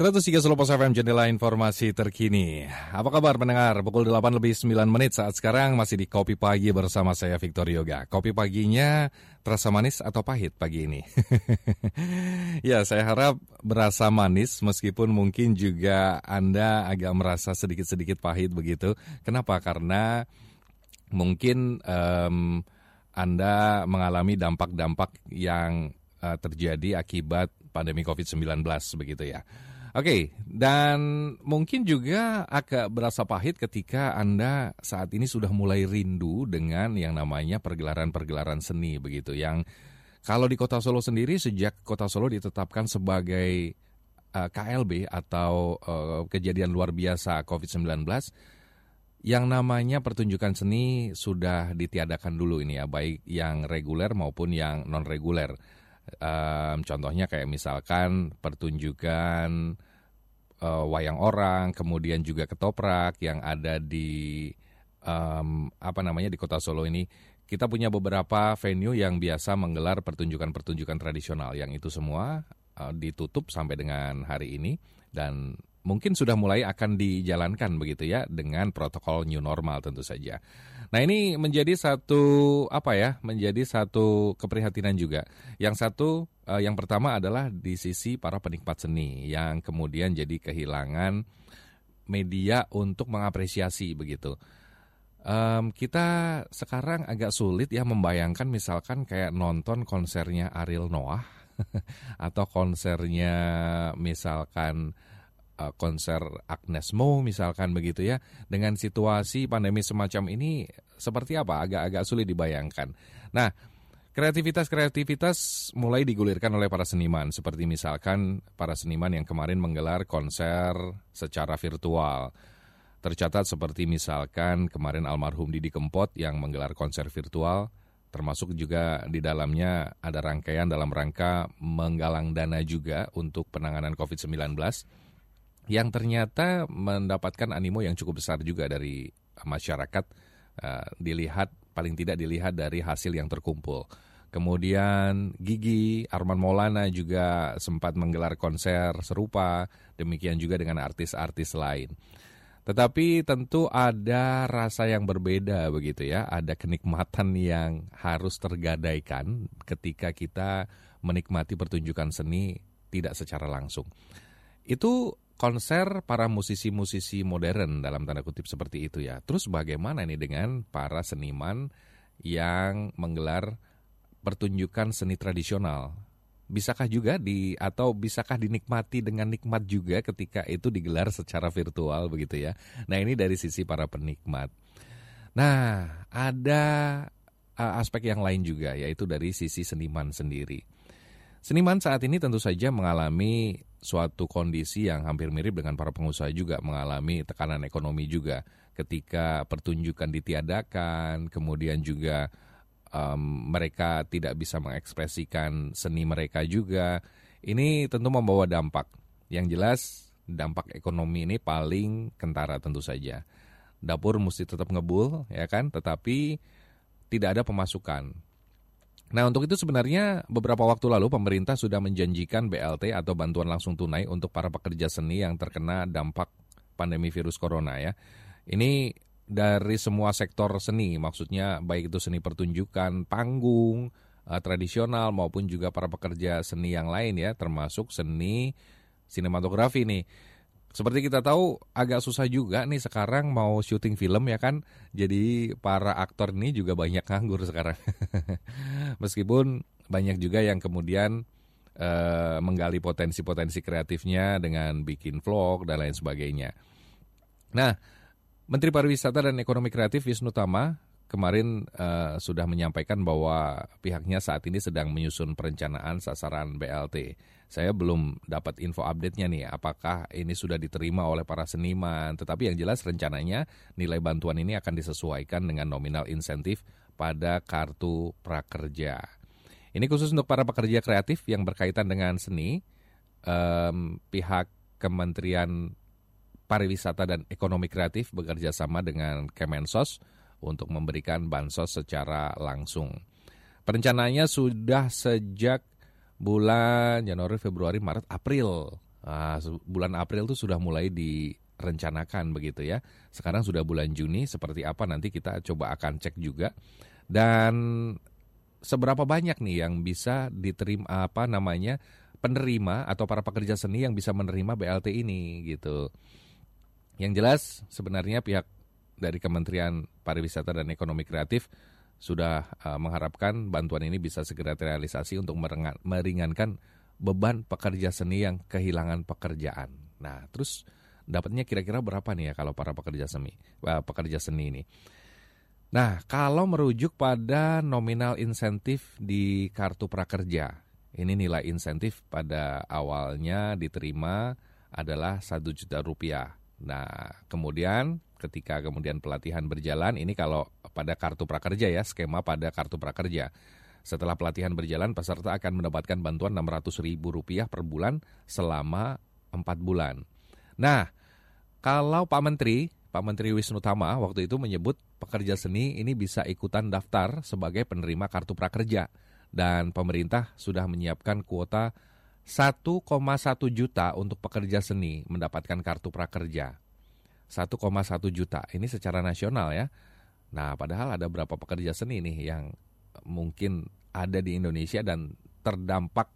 103 Solo Pos FM jendela informasi terkini. Apa kabar pendengar? Pukul 8 lebih 9 menit saat sekarang masih di Kopi Pagi bersama saya Victor Yoga. Kopi paginya terasa manis atau pahit pagi ini? ya, saya harap berasa manis meskipun mungkin juga Anda agak merasa sedikit-sedikit pahit begitu. Kenapa? Karena mungkin um, Anda mengalami dampak-dampak yang uh, terjadi akibat pandemi COVID-19 begitu ya. Oke, dan mungkin juga agak berasa pahit ketika Anda saat ini sudah mulai rindu dengan yang namanya pergelaran-pergelaran seni begitu. Yang kalau di Kota Solo sendiri sejak Kota Solo ditetapkan sebagai uh, eh, KLB atau uh, kejadian luar biasa COVID-19, yang namanya pertunjukan seni sudah ditiadakan dulu ini ya, baik yang reguler maupun yang non reguler Um, contohnya kayak misalkan pertunjukan uh, wayang orang, kemudian juga ketoprak yang ada di um, apa namanya di Kota Solo ini. Kita punya beberapa venue yang biasa menggelar pertunjukan-pertunjukan tradisional yang itu semua uh, ditutup sampai dengan hari ini dan mungkin sudah mulai akan dijalankan begitu ya dengan protokol new normal tentu saja. Nah ini menjadi satu apa ya menjadi satu keprihatinan juga. Yang satu uh, yang pertama adalah di sisi para penikmat seni yang kemudian jadi kehilangan media untuk mengapresiasi begitu. Um, kita sekarang agak sulit ya membayangkan misalkan kayak nonton konsernya Ariel Noah atau konsernya misalkan konser Agnes Mo misalkan begitu ya. Dengan situasi pandemi semacam ini seperti apa? Agak-agak sulit dibayangkan. Nah, kreativitas-kreativitas mulai digulirkan oleh para seniman seperti misalkan para seniman yang kemarin menggelar konser secara virtual. Tercatat seperti misalkan kemarin almarhum Didi Kempot yang menggelar konser virtual termasuk juga di dalamnya ada rangkaian dalam rangka menggalang dana juga untuk penanganan COVID-19 yang ternyata mendapatkan animo yang cukup besar juga dari masyarakat uh, dilihat paling tidak dilihat dari hasil yang terkumpul. Kemudian Gigi, Arman Maulana juga sempat menggelar konser serupa, demikian juga dengan artis-artis lain. Tetapi tentu ada rasa yang berbeda begitu ya, ada kenikmatan yang harus tergadaikan ketika kita menikmati pertunjukan seni tidak secara langsung. Itu konser para musisi-musisi modern dalam tanda kutip seperti itu ya. Terus bagaimana ini dengan para seniman yang menggelar pertunjukan seni tradisional? Bisakah juga di atau bisakah dinikmati dengan nikmat juga ketika itu digelar secara virtual begitu ya. Nah, ini dari sisi para penikmat. Nah, ada aspek yang lain juga yaitu dari sisi seniman sendiri. Seniman saat ini tentu saja mengalami suatu kondisi yang hampir mirip dengan para pengusaha juga mengalami tekanan ekonomi juga ketika pertunjukan ditiadakan, kemudian juga um, mereka tidak bisa mengekspresikan seni mereka juga. Ini tentu membawa dampak. Yang jelas dampak ekonomi ini paling kentara tentu saja. Dapur mesti tetap ngebul ya kan, tetapi tidak ada pemasukan Nah untuk itu sebenarnya beberapa waktu lalu pemerintah sudah menjanjikan BLT atau bantuan langsung tunai untuk para pekerja seni yang terkena dampak pandemi virus corona ya. Ini dari semua sektor seni, maksudnya baik itu seni pertunjukan, panggung, uh, tradisional maupun juga para pekerja seni yang lain ya, termasuk seni sinematografi nih. Seperti kita tahu agak susah juga nih sekarang mau syuting film ya kan. Jadi para aktor ini juga banyak nganggur sekarang. Meskipun banyak juga yang kemudian uh, menggali potensi-potensi kreatifnya dengan bikin vlog dan lain sebagainya. Nah, Menteri Pariwisata dan Ekonomi Kreatif Wisnu Tama kemarin uh, sudah menyampaikan bahwa pihaknya saat ini sedang menyusun perencanaan sasaran BLT. Saya belum dapat info update-nya nih, apakah ini sudah diterima oleh para seniman. Tetapi yang jelas rencananya nilai bantuan ini akan disesuaikan dengan nominal insentif pada kartu prakerja. Ini khusus untuk para pekerja kreatif yang berkaitan dengan seni. Um, pihak Kementerian Pariwisata dan Ekonomi Kreatif bekerja sama dengan Kemensos untuk memberikan bansos secara langsung. Perencanaannya sudah sejak bulan Januari, Februari, Maret, April Uh, bulan April itu sudah mulai direncanakan begitu ya. Sekarang sudah bulan Juni, seperti apa nanti kita coba akan cek juga. Dan seberapa banyak nih yang bisa diterima apa namanya penerima atau para pekerja seni yang bisa menerima BLT ini gitu. Yang jelas sebenarnya pihak dari Kementerian Pariwisata dan Ekonomi Kreatif sudah uh, mengharapkan bantuan ini bisa segera terrealisasi untuk meringankan beban pekerja seni yang kehilangan pekerjaan. Nah, terus dapatnya kira-kira berapa nih ya kalau para pekerja seni, uh, pekerja seni ini? Nah, kalau merujuk pada nominal insentif di kartu prakerja, ini nilai insentif pada awalnya diterima adalah satu juta rupiah. Nah, kemudian ketika kemudian pelatihan berjalan, ini kalau pada kartu prakerja ya, skema pada kartu prakerja. Setelah pelatihan berjalan, peserta akan mendapatkan bantuan Rp600.000 per bulan selama 4 bulan. Nah, kalau Pak Menteri, Pak Menteri Wisnu Tama waktu itu menyebut pekerja seni ini bisa ikutan daftar sebagai penerima kartu prakerja. Dan pemerintah sudah menyiapkan kuota 1,1 juta untuk pekerja seni mendapatkan kartu prakerja. 1,1 juta, ini secara nasional ya. Nah, padahal ada berapa pekerja seni nih yang mungkin ada di Indonesia dan terdampak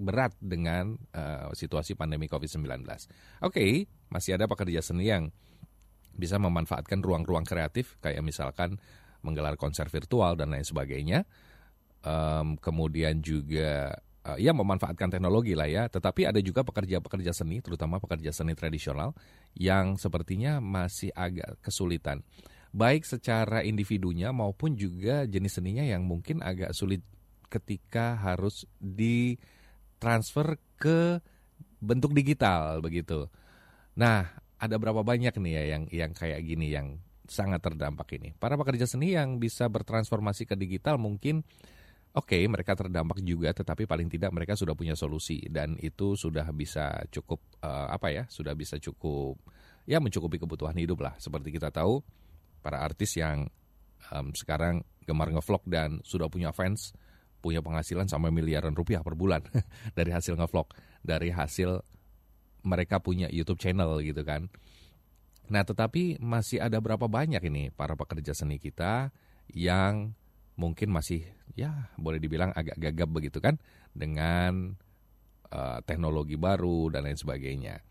berat dengan uh, situasi pandemi COVID-19. Oke, okay, masih ada pekerja seni yang bisa memanfaatkan ruang-ruang kreatif kayak misalkan menggelar konser virtual dan lain sebagainya. Um, kemudian juga uh, ya memanfaatkan teknologi lah ya. Tetapi ada juga pekerja-pekerja seni, terutama pekerja seni tradisional yang sepertinya masih agak kesulitan baik secara individunya maupun juga jenis seninya yang mungkin agak sulit ketika harus ditransfer ke bentuk digital begitu. Nah, ada berapa banyak nih ya yang yang kayak gini yang sangat terdampak ini. Para pekerja seni yang bisa bertransformasi ke digital mungkin oke okay, mereka terdampak juga tetapi paling tidak mereka sudah punya solusi dan itu sudah bisa cukup uh, apa ya sudah bisa cukup ya mencukupi kebutuhan hidup lah seperti kita tahu para artis yang um, sekarang gemar ngevlog dan sudah punya fans, punya penghasilan sampai miliaran rupiah per bulan dari hasil ngevlog, dari hasil mereka punya YouTube channel gitu kan. Nah, tetapi masih ada berapa banyak ini para pekerja seni kita yang mungkin masih ya boleh dibilang agak gagap begitu kan dengan uh, teknologi baru dan lain sebagainya.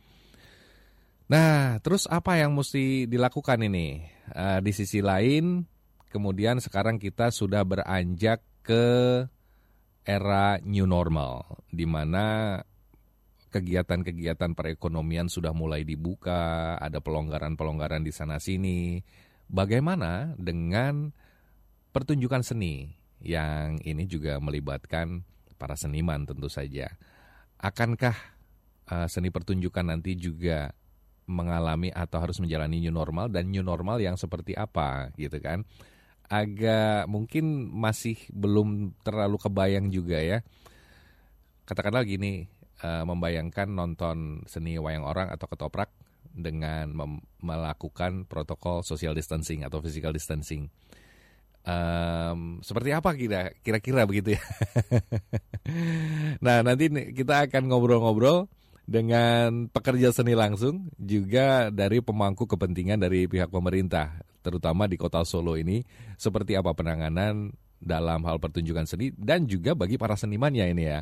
Nah, terus apa yang mesti dilakukan ini? Uh, di sisi lain, kemudian sekarang kita sudah beranjak ke era new normal, di mana kegiatan-kegiatan perekonomian sudah mulai dibuka, ada pelonggaran-pelonggaran di sana-sini. Bagaimana dengan pertunjukan seni yang ini juga melibatkan para seniman tentu saja? Akankah uh, seni pertunjukan nanti juga mengalami atau harus menjalani new normal dan new normal yang seperti apa gitu kan. Agak mungkin masih belum terlalu kebayang juga ya. Katakanlah gini uh, membayangkan nonton seni wayang orang atau ketoprak dengan melakukan protokol social distancing atau physical distancing. Um, seperti apa kira kira-kira begitu ya? Nah nanti kita akan ngobrol-ngobrol dengan pekerja seni langsung juga dari pemangku kepentingan dari pihak pemerintah terutama di kota Solo ini seperti apa penanganan dalam hal pertunjukan seni dan juga bagi para senimannya ini ya.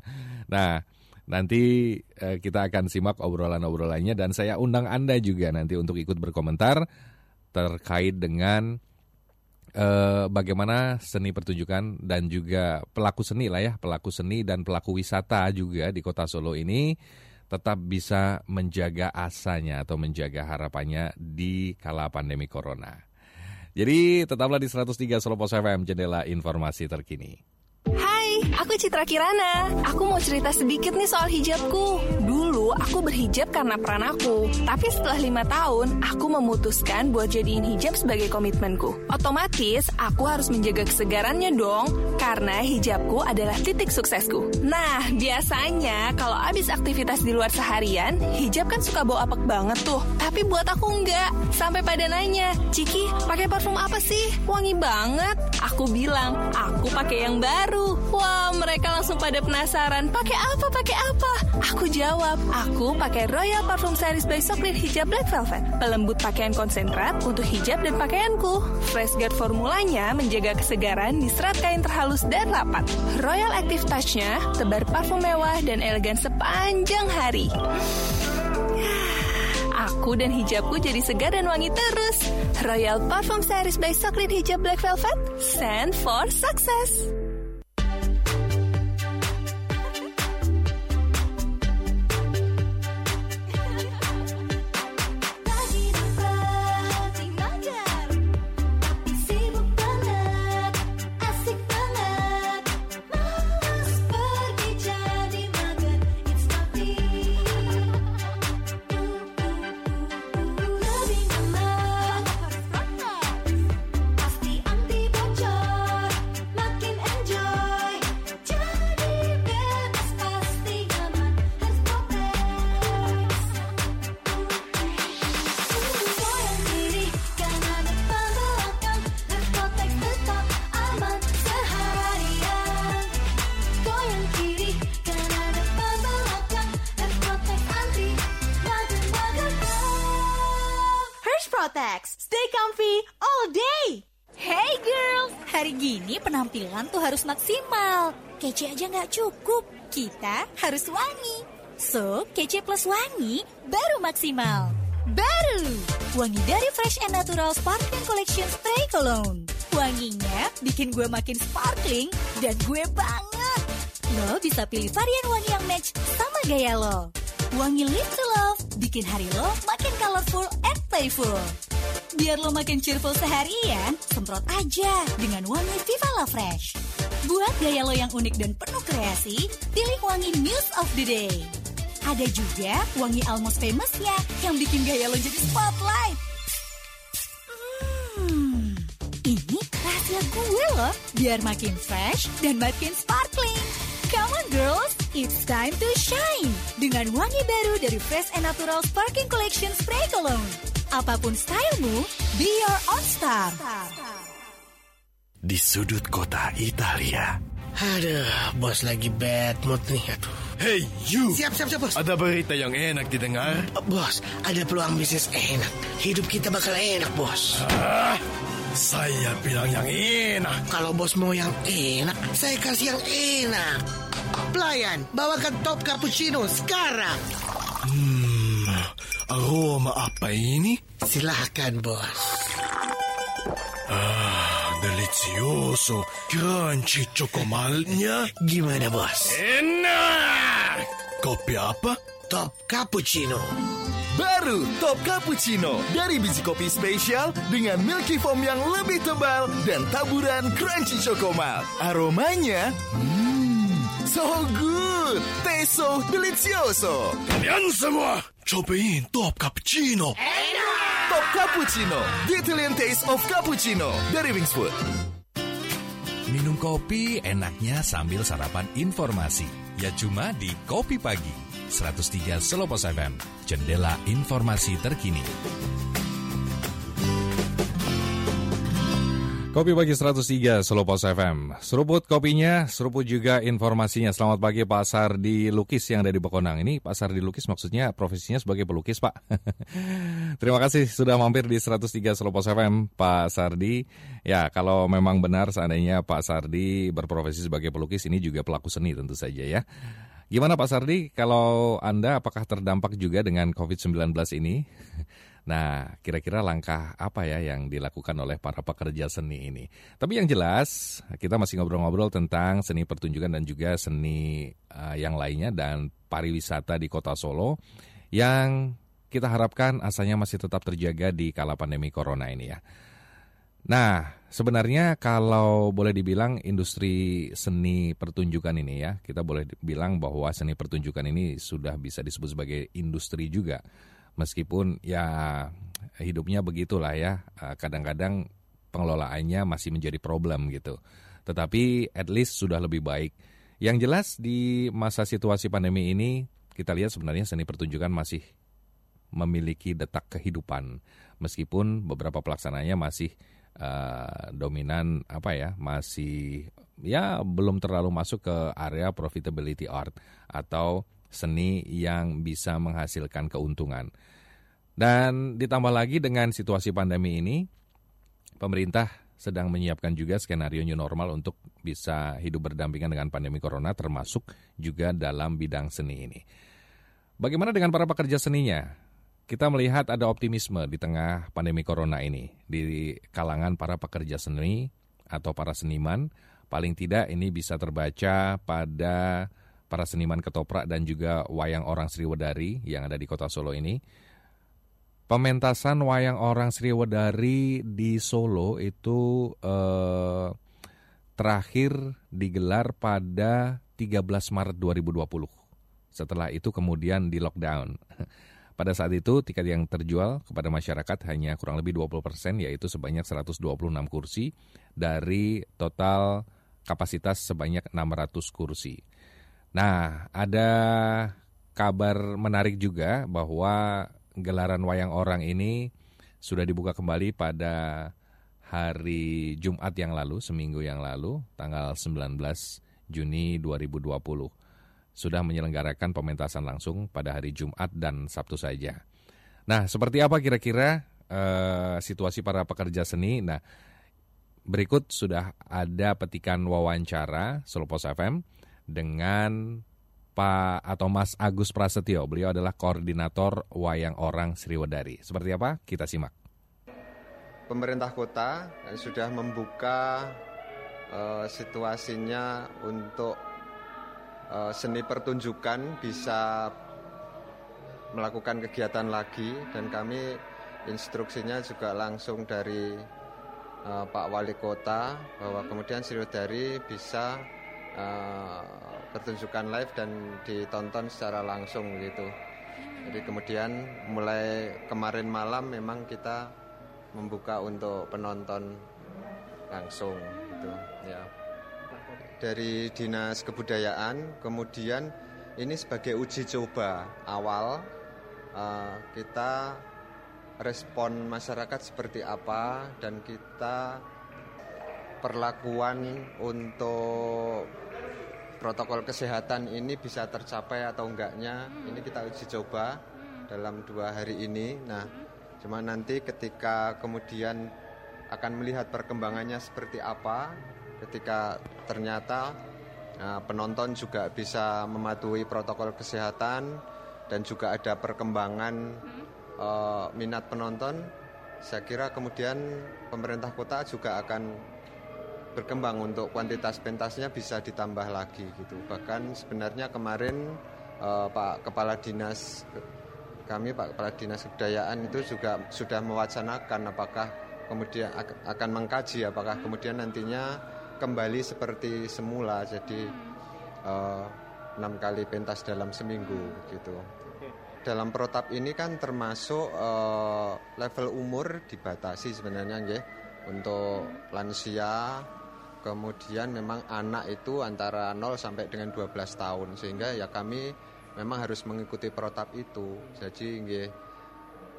Nah, nanti eh, kita akan simak obrolan-obrolannya dan saya undang Anda juga nanti untuk ikut berkomentar terkait dengan eh, bagaimana seni pertunjukan dan juga pelaku seni lah ya, pelaku seni dan pelaku wisata juga di kota Solo ini tetap bisa menjaga asanya atau menjaga harapannya di kala pandemi corona. Jadi tetaplah di 103 Solo Pos FM, jendela informasi terkini. Aku Citra Kirana. Aku mau cerita sedikit nih soal hijabku. Dulu aku berhijab karena peran aku. Tapi setelah lima tahun, aku memutuskan buat jadiin hijab sebagai komitmenku. Otomatis, aku harus menjaga kesegarannya dong. Karena hijabku adalah titik suksesku. Nah, biasanya kalau abis aktivitas di luar seharian, hijab kan suka bau apek banget tuh. Tapi buat aku enggak. Sampai pada nanya, Ciki, pakai parfum apa sih? Wangi banget. Aku bilang, aku pakai yang baru. Wow, mereka langsung pada penasaran. Pakai apa? Pakai apa? Aku jawab, aku pakai Royal Parfum Series by Socklin Hijab Black Velvet. Pelembut pakaian konsentrat untuk hijab dan pakaianku. Fresh Guard formulanya menjaga kesegaran di serat kain terhalus dan rapat. Royal Active Touch-nya tebar parfum mewah dan elegan sepanjang hari. Aku dan hijabku jadi segar dan wangi terus. Royal Parfum Series by Socklin Hijab Black Velvet. Send for success. Penampilan tuh harus maksimal. Kece aja nggak cukup, kita harus wangi. So, kece plus wangi baru maksimal. Baru, wangi dari Fresh and Natural Sparkling Collection Spray Cologne. Wanginya bikin gue makin sparkling dan gue banget. Lo bisa pilih varian wangi yang match sama gaya lo. Wangi Live to Love bikin hari lo makin colorful and playful. Biar lo makin cheerful seharian, semprot aja dengan wangi Viva La Fresh. Buat gaya lo yang unik dan penuh kreasi, pilih wangi Muse of the Day. Ada juga wangi Almost Famousnya yang bikin gaya lo jadi spotlight. Hmm, ini rahasia gue loh, biar makin fresh dan makin sparkling. Come on girls, it's time to shine dengan wangi baru dari Fresh and Natural Sparkling Collection Spray Cologne. Apa pun stylemu, be your own star. Di sudut kota Italia. Aduh, bos lagi bad mood nih. Aduh. Hey you! Siap, siap, siap, bos. Ada berita yang enak didengar? Uh, Bos, ada peluang bisnis enak. Hidup kita bakal enak, bos. Ah, saya bilang yang enak. Kalau bos mau yang enak, saya kasih yang enak. Pelayan, bawakan top cappuccino sekarang. Aroma apa ini? Silahkan, bos. Ah, delicioso. Crunchy cocomalnya. Gimana, bos? Enak! Kopi apa? Top cappuccino. Baru Top Cappuccino dari biji kopi spesial dengan milky foam yang lebih tebal dan taburan crunchy chocomal. Aromanya, hmm, so good, taste so delicioso. Kalian semua, cobain Top Cappuccino. Top Cappuccino, the Italian taste of cappuccino dari Wingsfood. Minum kopi enaknya sambil sarapan informasi. Ya cuma di Kopi Pagi. 103 Selopos FM. Jendela informasi terkini. Kopi Pagi 103 Selopos FM. Seruput kopinya, seruput juga informasinya. Selamat pagi Pak Sardi Lukis yang ada di Bekonang. Ini Pak Sardi Lukis maksudnya profesinya sebagai pelukis Pak. Terima kasih sudah mampir di 103 Selopos FM Pak Sardi. Ya kalau memang benar seandainya Pak Sardi berprofesi sebagai pelukis ini juga pelaku seni tentu saja ya. Gimana Pak Sardi, kalau Anda apakah terdampak juga dengan COVID-19 ini? Nah, kira-kira langkah apa ya yang dilakukan oleh para pekerja seni ini? Tapi yang jelas, kita masih ngobrol-ngobrol tentang seni pertunjukan dan juga seni uh, yang lainnya dan pariwisata di kota Solo yang kita harapkan asalnya masih tetap terjaga di kala pandemi corona ini ya. Nah, sebenarnya kalau boleh dibilang industri seni pertunjukan ini ya, kita boleh bilang bahwa seni pertunjukan ini sudah bisa disebut sebagai industri juga. Meskipun ya hidupnya begitulah ya, kadang-kadang pengelolaannya masih menjadi problem gitu. Tetapi at least sudah lebih baik. Yang jelas di masa situasi pandemi ini, kita lihat sebenarnya seni pertunjukan masih memiliki detak kehidupan. Meskipun beberapa pelaksananya masih uh, dominan apa ya masih ya belum terlalu masuk ke area profitability art atau seni yang bisa menghasilkan keuntungan. Dan ditambah lagi dengan situasi pandemi ini, pemerintah sedang menyiapkan juga skenario new normal untuk bisa hidup berdampingan dengan pandemi corona termasuk juga dalam bidang seni ini. Bagaimana dengan para pekerja seninya? Kita melihat ada optimisme di tengah pandemi corona ini di kalangan para pekerja seni atau para seniman. Paling tidak ini bisa terbaca pada para seniman ketoprak dan juga wayang orang Sriwedari yang ada di kota Solo ini. Pementasan wayang orang Sriwedari di Solo itu eh, terakhir digelar pada 13 Maret 2020. Setelah itu kemudian di lockdown. Pada saat itu, tiket yang terjual kepada masyarakat hanya kurang lebih 20 persen, yaitu sebanyak 126 kursi dari total kapasitas sebanyak 600 kursi. Nah, ada kabar menarik juga bahwa gelaran wayang orang ini sudah dibuka kembali pada hari Jumat yang lalu, seminggu yang lalu, tanggal 19 Juni 2020 sudah menyelenggarakan pementasan langsung pada hari Jumat dan Sabtu saja. Nah, seperti apa kira-kira uh, situasi para pekerja seni? Nah, berikut sudah ada petikan wawancara Solopos FM dengan Pak atau Mas Agus Prasetyo. Beliau adalah koordinator Wayang Orang Sriwedari. Seperti apa? Kita simak. Pemerintah kota sudah membuka uh, situasinya untuk uh, seni pertunjukan bisa melakukan kegiatan lagi dan kami instruksinya juga langsung dari uh, Pak Wali Kota bahwa kemudian Sriwedari bisa uh, pertunjukan live dan ditonton secara langsung gitu. Jadi kemudian mulai kemarin malam memang kita membuka untuk penonton langsung gitu ya dari Dinas Kebudayaan. Kemudian ini sebagai uji coba awal uh, kita respon masyarakat seperti apa dan kita perlakuan untuk protokol kesehatan ini bisa tercapai atau enggaknya ini kita uji coba dalam dua hari ini. Nah, cuma nanti ketika kemudian akan melihat perkembangannya seperti apa ketika ternyata uh, penonton juga bisa mematuhi protokol kesehatan dan juga ada perkembangan uh, minat penonton, saya kira kemudian pemerintah kota juga akan berkembang untuk kuantitas pentasnya bisa ditambah lagi gitu. Bahkan sebenarnya kemarin uh, Pak Kepala Dinas kami Pak Kepala Dinas Kebudayaan itu juga sudah mewacanakan apakah kemudian akan mengkaji apakah kemudian nantinya kembali seperti semula jadi uh, enam kali pentas dalam seminggu gitu. Dalam protap ini kan termasuk uh, level umur dibatasi sebenarnya ya untuk lansia kemudian memang anak itu antara 0 sampai dengan 12 tahun sehingga ya kami memang harus mengikuti protap itu jadi nggih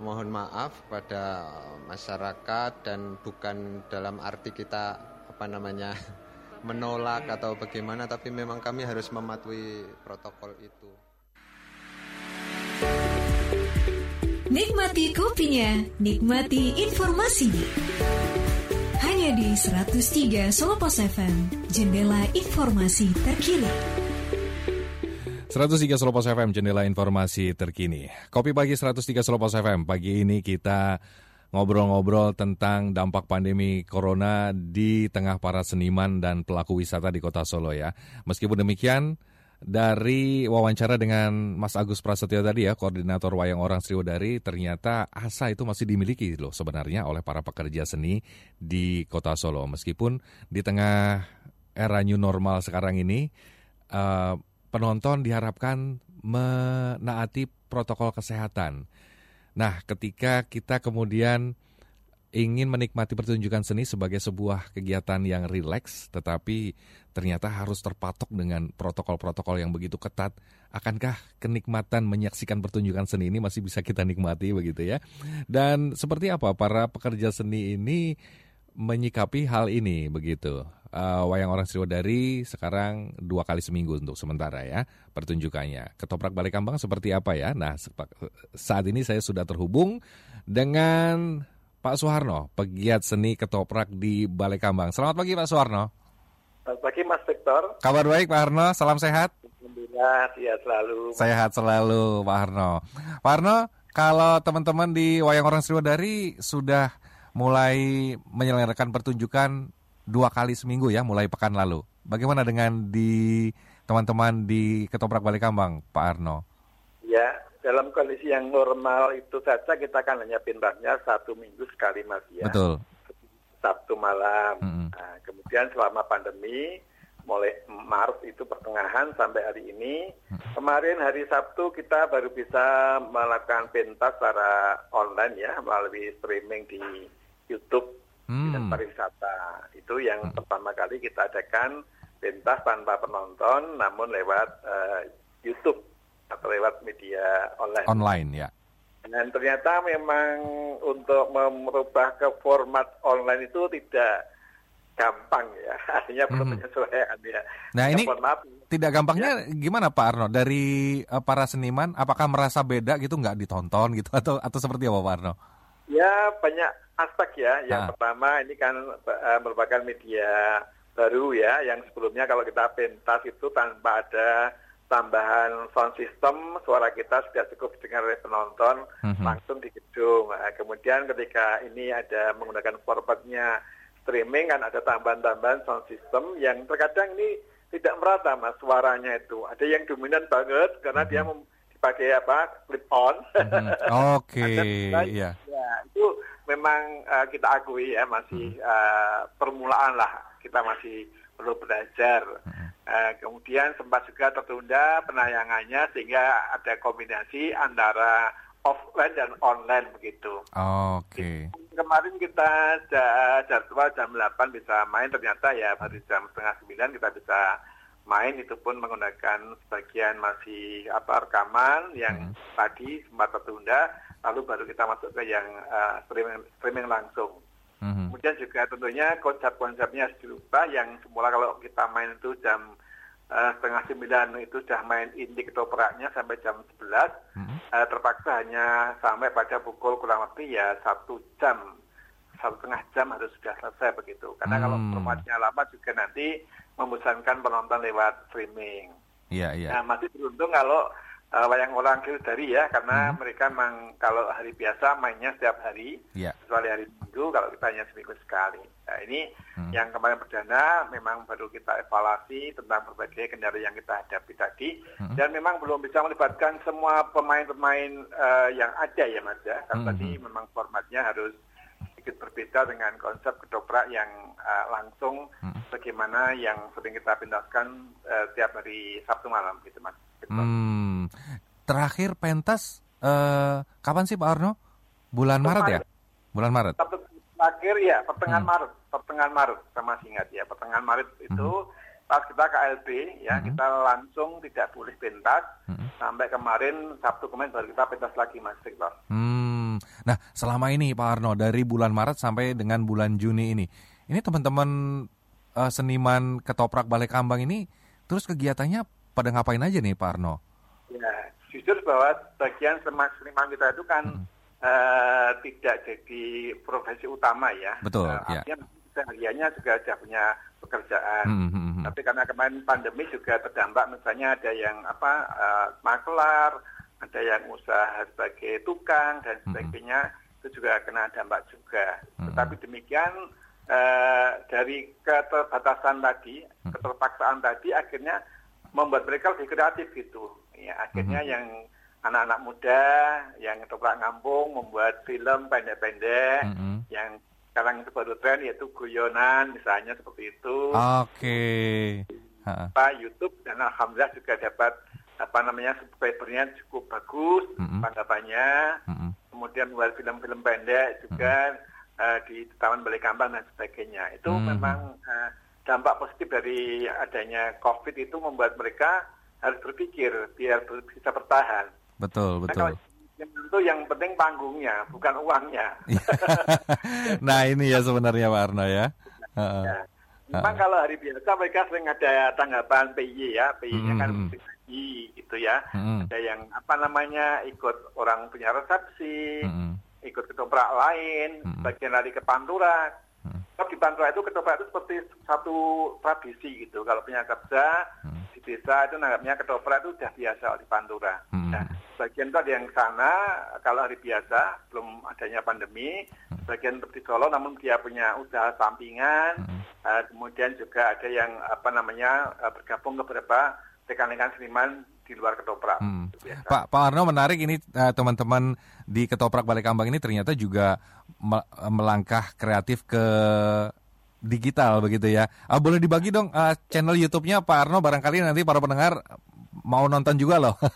mohon maaf pada masyarakat dan bukan dalam arti kita apa namanya menolak atau bagaimana tapi memang kami harus mematuhi protokol itu. Nikmati kopinya, nikmati informasinya. Di 103 Solo Pos FM, jendela informasi terkini. 103 Solo Pos FM, jendela informasi terkini. Kopi pagi 103 Solo Pos FM, pagi ini kita ngobrol-ngobrol tentang dampak pandemi corona di tengah para seniman dan pelaku wisata di kota Solo ya. Meskipun demikian, dari wawancara dengan Mas Agus Prasetyo tadi ya, koordinator Wayang Orang Sriwedari, ternyata asa itu masih dimiliki loh sebenarnya oleh para pekerja seni di kota Solo. Meskipun di tengah era new normal sekarang ini, uh, penonton diharapkan menaati protokol kesehatan Nah, ketika kita kemudian ingin menikmati pertunjukan seni sebagai sebuah kegiatan yang rileks, tetapi ternyata harus terpatok dengan protokol-protokol yang begitu ketat, akankah kenikmatan menyaksikan pertunjukan seni ini masih bisa kita nikmati begitu ya? Dan seperti apa para pekerja seni ini menyikapi hal ini begitu? uh, wayang orang Sriwadari sekarang dua kali seminggu untuk sementara ya pertunjukannya. Ketoprak Balikambang seperti apa ya? Nah saat ini saya sudah terhubung dengan Pak Suharno, pegiat seni ketoprak di Balikambang. Selamat pagi Pak Suharno. Selamat pagi Mas Victor. Kabar baik Pak Harno, salam sehat. Alhamdulillah, sehat selalu. Sehat selalu Pak Harno. Pak Harno, kalau teman-teman di Wayang Orang Sriwadari sudah mulai menyelenggarakan pertunjukan dua kali seminggu ya, mulai pekan lalu. Bagaimana dengan di teman-teman di Ketoprak Balikambang, Pak Arno? Ya, dalam kondisi yang normal itu saja kita akan hanya pindahnya satu minggu sekali mas ya. Betul. Sabtu malam. Mm -hmm. nah, kemudian selama pandemi mulai Maret itu pertengahan sampai hari ini. Kemarin hari Sabtu kita baru bisa melakukan pentas secara online ya melalui streaming di YouTube hmm. dan pariwisata. Itu yang hmm. pertama kali kita adakan pentas tanpa penonton, namun lewat uh, YouTube atau lewat media online. Online ya. Dan ternyata memang untuk merubah ke format online itu tidak gampang ya, artinya perlu hmm. penyesuaian ya. Nah ini maaf, tidak gampangnya ya. gimana Pak Arno dari uh, para seniman, apakah merasa beda gitu nggak ditonton gitu atau atau seperti apa Pak Arno? Ya banyak aspek ya. Yang ah. pertama ini kan uh, merupakan media baru ya, yang sebelumnya kalau kita pentas itu tanpa ada tambahan sound system, suara kita sudah cukup dengar oleh penonton mm-hmm. langsung di gedung. Nah, kemudian ketika ini ada menggunakan formatnya streaming kan ada tambahan-tambahan sound system yang terkadang ini tidak merata mas suaranya itu. Ada yang dominan banget karena mm-hmm. dia dipakai apa clip on. Mm-hmm. Oke, okay, iya. Ya, itu memang uh, kita akui ya masih uh, permulaan lah kita masih perlu belajar. Uh, kemudian sempat juga tertunda penayangannya sehingga ada kombinasi antara offline dan online begitu. Oke. Okay. Kemarin kita jadwal jam 8 bisa main ternyata ya baru jam setengah 9 kita bisa main itu pun menggunakan sebagian masih apa rekaman yang hmm. tadi sempat tertunda lalu baru kita masuk ke yang uh, streaming, streaming langsung. Mm-hmm. Kemudian juga tentunya konsep-konsepnya dirubah yang semula kalau kita main itu jam uh, setengah sembilan itu sudah main inti ketopraknya sampai jam sebelas, mm-hmm. uh, terpaksa hanya sampai pada pukul kurang lebih ya satu jam satu setengah jam harus sudah selesai begitu. Karena hmm. kalau formatnya lama juga nanti membosankan penonton lewat streaming. Iya, yeah, iya. Yeah. Nah, masih beruntung kalau uh, wayang orang dari ya karena hmm. mereka memang kalau hari biasa mainnya setiap hari yeah. kecuali hari minggu kalau kita hanya seminggu sekali nah ini hmm. yang kemarin perdana memang baru kita evaluasi tentang berbagai kendala yang kita hadapi tadi hmm. dan memang belum bisa melibatkan semua pemain-pemain uh, yang ada ya mas ya karena hmm. tadi memang formatnya harus sedikit berbeda dengan konsep ketoprak yang uh, langsung hmm. bagaimana yang sering kita pindahkan uh, tiap hari Sabtu malam gitu mas. Gitu. Hmm. Terakhir pentas uh, kapan sih Pak Arno? Bulan Maret, Maret ya? Bulan Maret. Terakhir ya, pertengahan hmm. Maret, pertengahan Maret sama ingat ya, pertengahan Maret itu hmm. pas kita ke LB ya, hmm. kita langsung tidak boleh pentas hmm. sampai kemarin Sabtu kemarin baru kita pentas lagi Mas Victor. Hmm. Nah, selama ini Pak Arno dari bulan Maret sampai dengan bulan Juni ini, ini teman-teman uh, seniman ketoprak Balai Kambang ini terus kegiatannya pada ngapain aja nih Pak Arno? Ya, jujur bahwa bagian seniman kita itu kan hmm. uh, tidak jadi profesi utama ya. Betul. Uh, ya. Sehariannya juga sudah punya pekerjaan. Hmm, hmm, hmm, Tapi karena kemarin pandemi juga terdampak, misalnya ada yang apa uh, maklar, ada yang usaha sebagai tukang dan hmm, sebagainya, hmm. itu juga kena dampak juga. Hmm. Tetapi demikian uh, dari keterbatasan tadi, hmm. keterpaksaan tadi, akhirnya membuat mereka lebih kreatif gitu. Ya, akhirnya mm-hmm. yang anak-anak muda yang toprak ngampung membuat film pendek-pendek mm-hmm. yang sekarang itu baru tren yaitu guyonan misalnya seperti itu. Oke. Okay. Pak YouTube dan alhamdulillah juga dapat apa namanya subscribernya cukup bagus mm-hmm. tanggapannya. Mm-hmm. Kemudian buat film-film pendek juga mm-hmm. uh, di Taman Balai Kambang dan sebagainya. Itu mm-hmm. memang uh, dampak positif dari adanya COVID itu membuat mereka harus berpikir biar bisa bertahan. Betul, betul. Nah, yang tentu yang penting panggungnya, bukan uangnya. nah ini ya sebenarnya Pak Arno ya. ya. Memang kalau hari biasa mereka sering ada tanggapan PY ya, PY-nya kan Hmm. pribadi gitu ya. Hmm. Ada yang apa namanya ikut orang punya resepsi, Hmm. ikut ketoprak lain, bagian lari ke Pantura. Kalau di Pantura itu ketoprak itu seperti satu tradisi gitu. Kalau punya kerja di desa itu nanggapnya ketoprak itu sudah biasa di Pantura. Nah, sebagian itu ada yang sana kalau hari biasa belum adanya pandemi, sebagian di Solo namun dia punya usaha sampingan, Eh, kemudian juga ada yang apa namanya eh, bergabung ke beberapa rekan-rekan seniman di luar ketoprak. Hmm. Biasa. Pak Pak Arno menarik ini eh, teman-teman di Ketoprak Balikambang ini ternyata juga melangkah kreatif ke digital begitu ya. Ah, boleh dibagi dong eh, channel YouTube-nya Pak Arno barangkali nanti para pendengar mau nonton juga loh.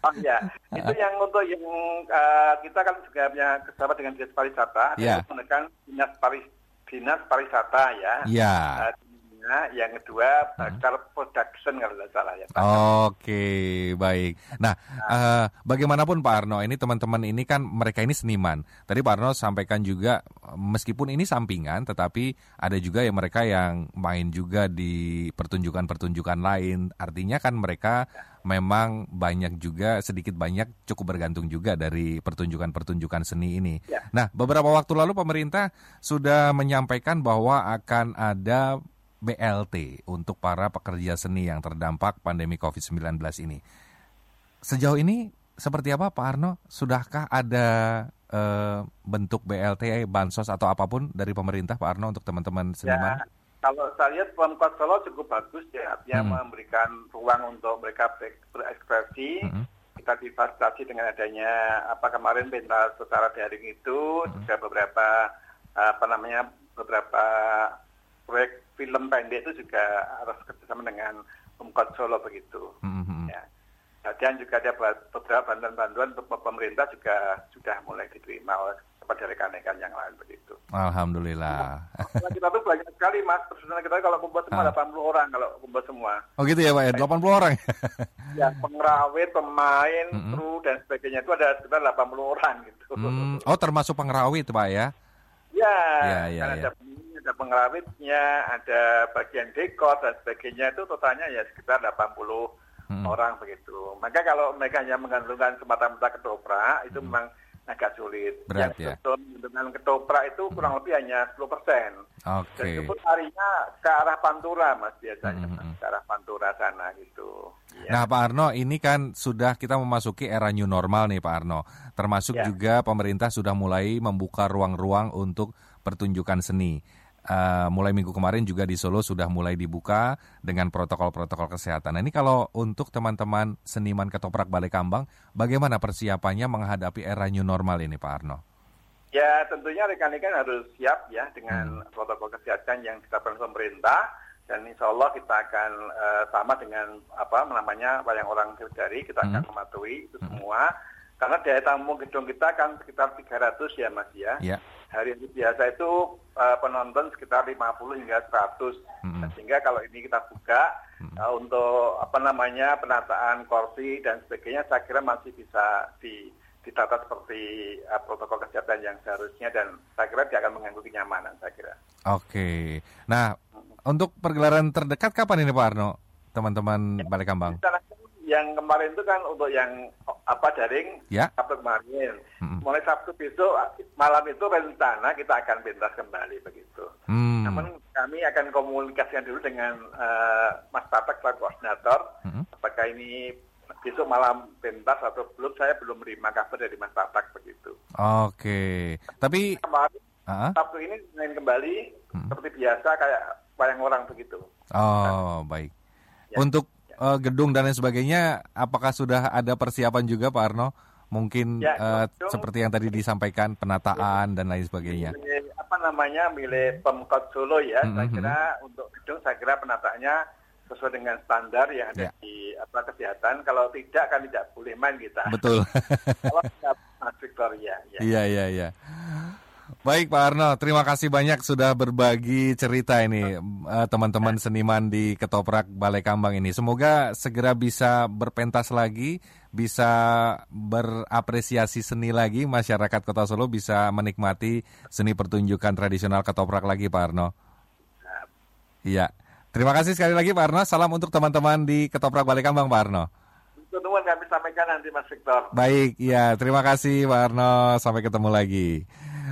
Oh iya, itu yang untuk yang eh, kita kan juga punya kerjasama dengan dinas pariwisata, yeah. menekan dinas paris dinas pariwisata ya. Iya. Eh, Nah, yang kedua Bakar Production kalau tidak salah ya. Pak. Oke, baik. Nah, eh, bagaimanapun Pak Arno, ini teman-teman ini kan mereka ini seniman. Tadi Pak Arno sampaikan juga, meskipun ini sampingan, tetapi ada juga yang mereka yang main juga di pertunjukan-pertunjukan lain. Artinya kan mereka memang banyak juga, sedikit banyak cukup bergantung juga dari pertunjukan-pertunjukan seni ini. Ya. Nah, beberapa waktu lalu pemerintah sudah menyampaikan bahwa akan ada BLT untuk para pekerja seni yang terdampak pandemi COVID-19 ini. Sejauh ini seperti apa Pak Arno? Sudahkah ada eh, bentuk BLT, bansos atau apa pun dari pemerintah Pak Arno untuk teman-teman seniman? Ya, kalau saya lihat Pemkot Solo cukup bagus ya, artinya Hmm. memberikan ruang untuk mereka ber- berekspresi. Hmm. Kita difasilitasi dengan adanya apa kemarin pentas secara daring itu, Hmm. juga beberapa apa namanya beberapa proyek film pendek itu juga harus kerjasama dengan Pemkot Solo begitu. Hmm, Ya. Dan juga ada beberapa bantuan-bantuan untuk pemerintah juga sudah mulai diterima oleh kepada rekan-rekan yang lain begitu. Alhamdulillah. Nah, kita tuh banyak sekali mas, personal kita kalau kumpul semua Ah. 80 orang kalau kumpul semua. Oh gitu ya Pak ya, 80 orang. Ya pengrawit, pemain, Mm-mm. kru dan sebagainya itu ada sekitar 80 orang gitu. Hmm, oh termasuk pengrawit Pak ya? Ya, Ya, ya, ya. ada ada pengrawitnya, ada bagian dekor dan sebagainya itu totalnya ya sekitar 80 Hmm. orang begitu. Maka kalau mereka hanya menggantungkan semata-mata ketoprak itu memang agak sulit. Hmm. Berat yang ya. menggantungkan ketoprak itu kurang lebih hanya 10 persen. Dan Oke. itu harinya ke arah Pantura mas biasanya, Hmm, Mas. hmm. ke arah Pantura sana gitu. Ya. Nah Pak Arno ini kan sudah kita memasuki era new normal nih Pak Arno. Termasuk Ya. juga pemerintah sudah mulai membuka ruang-ruang untuk pertunjukan seni. Eh, mulai minggu kemarin juga di Solo sudah mulai dibuka dengan protokol-protokol kesehatan. Nah ini kalau untuk teman-teman seniman ketoprak Balikambang, bagaimana persiapannya menghadapi era new normal ini Pak Arno? Ya tentunya rekan-rekan harus siap ya dengan Hmm. protokol kesehatan yang ditetapkan pemerintah dan insya Allah kita akan eh, sama dengan apa namanya wayang orang dari kita akan Hmm. mematuhi itu semua karena daya tamu gedung kita kan sekitar 300 ya mas ya. Ya. Hari ini biasa itu eh, penonton sekitar 50 hingga 100. Hmm. Nah, sehingga kalau ini kita buka eh, untuk apa namanya penataan kursi dan sebagainya saya kira masih bisa di ditata seperti eh, protokol kesehatan yang seharusnya dan saya kira dia akan mengganggu kenyamanan saya kira. Oke. Nah untuk pergelaran terdekat kapan ini Pak Arno? Teman-teman Balikambang. Rencana yang kemarin itu kan untuk yang apa daring Ya. Sabtu kemarin. Mm-mm. Mulai Sabtu besok malam itu rencana kita akan pentas kembali begitu. Hmm. Namun kami akan komunikasikan dulu dengan eh, Mas Tatak selaku koordinator. Mm-mm. Apakah ini besok malam pentas atau belum? Saya belum menerima kabar dari Mas Tatak begitu. Oke. Tapi Kemarin Ah? Sabtu ini main kembali Hmm. seperti biasa kayak wayang orang begitu. Oh, baik. Ya. Untuk eh, gedung dan lain sebagainya, apakah sudah ada persiapan juga Pak Arno? Mungkin Ya, eh, gedung- seperti yang tadi disampaikan, penataan dan lain sebagainya. Milik, apa namanya milik Pemkot Solo ya. Saya Mhm. kira untuk gedung saya kira penataannya sesuai dengan standar yang ada Ya. di apa kesehatan. Kalau tidak kan tidak boleh main kita. Betul. Kalau tidak Victoria ya. Iya, iya, iya. Baik Pak Arno, terima kasih banyak sudah berbagi cerita ini eh, teman-teman seniman di Ketoprak Balai Kambang ini. Semoga segera bisa berpentas lagi, bisa berapresiasi seni lagi, masyarakat Kota Solo bisa menikmati seni pertunjukan tradisional Ketoprak lagi Pak Arno. Iya. Terima kasih sekali lagi Pak Arno. Salam untuk teman-teman di Ketoprak Balikambang Pak Arno. Temuan kami sampaikan nanti Mas Victor. Baik, ya terima kasih Pak Arno. Sampai ketemu lagi.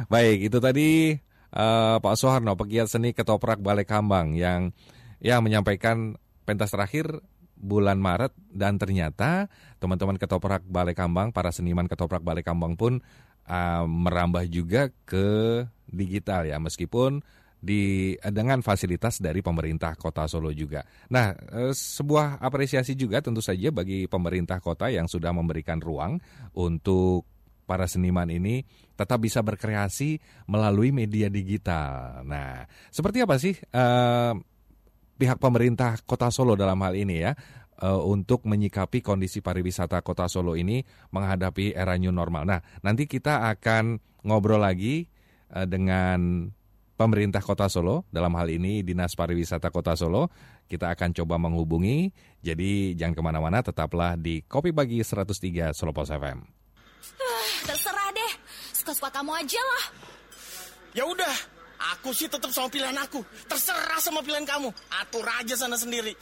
Baik, itu tadi uh, Pak Soeharno, pegiat seni Ketoprak Balikambang yang yang menyampaikan pentas terakhir bulan Maret dan ternyata teman-teman Ketoprak Balikambang, para seniman Ketoprak Balikambang pun uh, merambah juga ke digital ya, meskipun di dengan fasilitas dari pemerintah Kota Solo juga. Nah, eh, sebuah apresiasi juga tentu saja bagi pemerintah kota yang sudah memberikan ruang untuk para seniman ini tetap bisa berkreasi melalui media digital. Nah, seperti apa sih eh, pihak pemerintah Kota Solo dalam hal ini ya? eh, untuk menyikapi kondisi pariwisata Kota Solo ini menghadapi era new normal. Nah, nanti kita akan ngobrol lagi eh, dengan pemerintah Kota Solo, dalam hal ini Dinas Pariwisata Kota Solo, kita akan coba menghubungi. Jadi jangan ke mana-mana, tetaplah di Kopi Pagi 103 Solo Pos FM. Suka-suka kamu aja lah. Ya udah, Aku sih tetap sama pilihan aku. Terserah sama pilihan kamu. Atur aja sana sendiri.